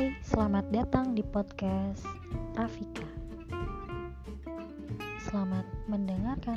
Hai, selamat datang di podcast Rafika. Selamat mendengarkan.